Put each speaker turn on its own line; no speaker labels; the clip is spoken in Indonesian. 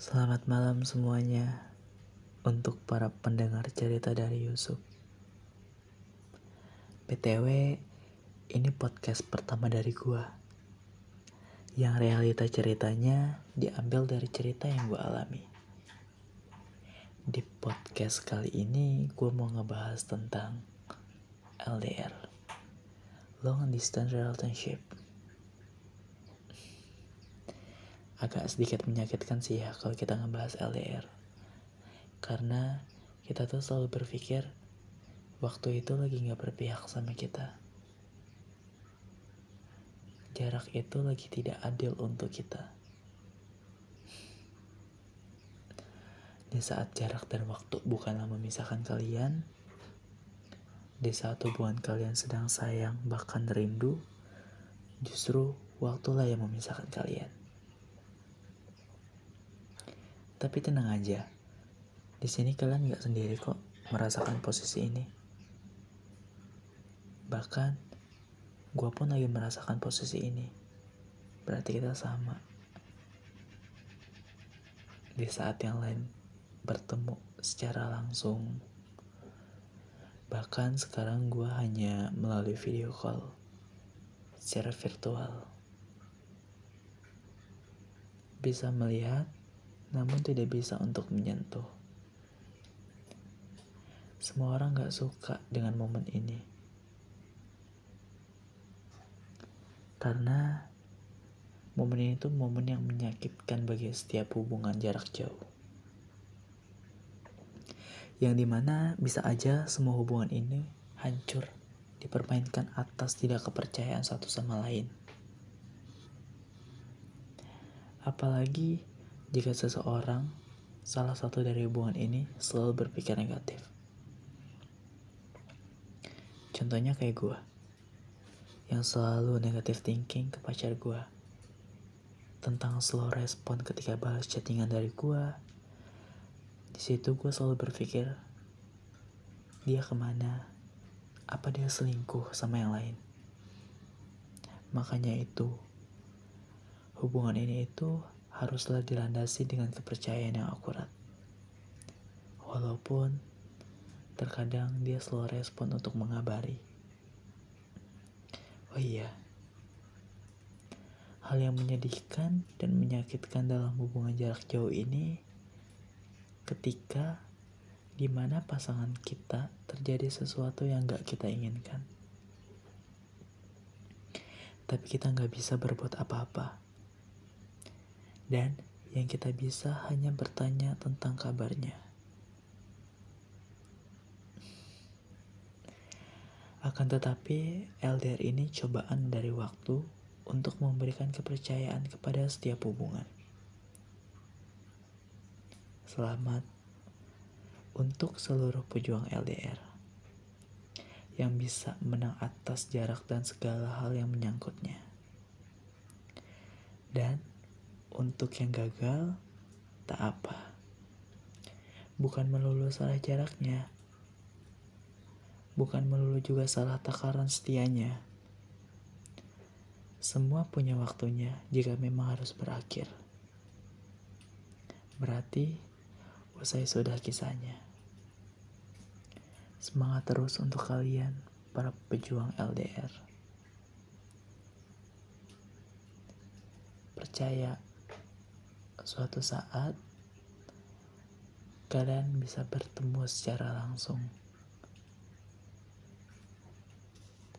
Selamat malam semuanya untuk para pendengar cerita dari Yusuf. BTW, ini podcast pertama dari gua. Yang realita ceritanya diambil dari cerita yang gua alami. Di podcast kali ini gua mau ngebahas tentang LDR. Long Distance Relationship agak sedikit menyakitkan sih ya kalau kita ngebahas LDR. Karena kita tuh selalu berpikir waktu itu lagi nggak berpihak sama kita. Jarak itu lagi tidak adil untuk kita. Di saat jarak dan waktu bukanlah memisahkan kalian, di saat hubungan kalian sedang sayang bahkan rindu, justru waktulah yang memisahkan kalian. Tapi tenang aja, di sini kalian nggak sendiri kok merasakan posisi ini. Bahkan, gue pun lagi merasakan posisi ini. Berarti kita sama. Di saat yang lain bertemu secara langsung. Bahkan sekarang gue hanya melalui video call secara virtual. Bisa melihat namun tidak bisa untuk menyentuh. Semua orang gak suka dengan momen ini. Karena momen ini tuh momen yang menyakitkan bagi setiap hubungan jarak jauh. Yang di mana bisa aja semua hubungan ini hancur dipermainkan atas tidak kepercayaan satu sama lain. Apalagi jika seseorang, salah satu dari hubungan ini, selalu berpikir negatif. Contohnya kayak gue, yang selalu negatif thinking ke pacar gue, tentang slow respon ketika balas chattingan dari gue. Di situ gue selalu berpikir, dia ke mana? Apa dia selingkuh sama yang lain? Makanya itu, hubungan ini itu haruslah dilandasi dengan kepercayaan yang akurat. Walaupun terkadang dia slow respon untuk mengabari. Oh iya, hal yang menyedihkan dan menyakitkan dalam hubungan jarak jauh ini ketika di mana pasangan kita terjadi sesuatu yang gak kita inginkan. Tapi kita gak bisa berbuat apa-apa dan yang kita bisa hanya bertanya tentang kabarnya. Akan tetapi, LDR ini cobaan dari waktu untuk memberikan kepercayaan kepada setiap hubungan. Selamat untuk seluruh pejuang LDR yang bisa menang atas jarak dan segala hal yang menyangkutnya. Dan untuk yang gagal, tak apa. Bukan melulu salah jaraknya. Bukan melulu juga salah takaran setianya. Semua punya waktunya jika memang harus berakhir. Berarti usai sudah kisahnya. Semangat terus untuk kalian, para pejuang LDR. Percaya suatu saat kalian bisa bertemu secara langsung.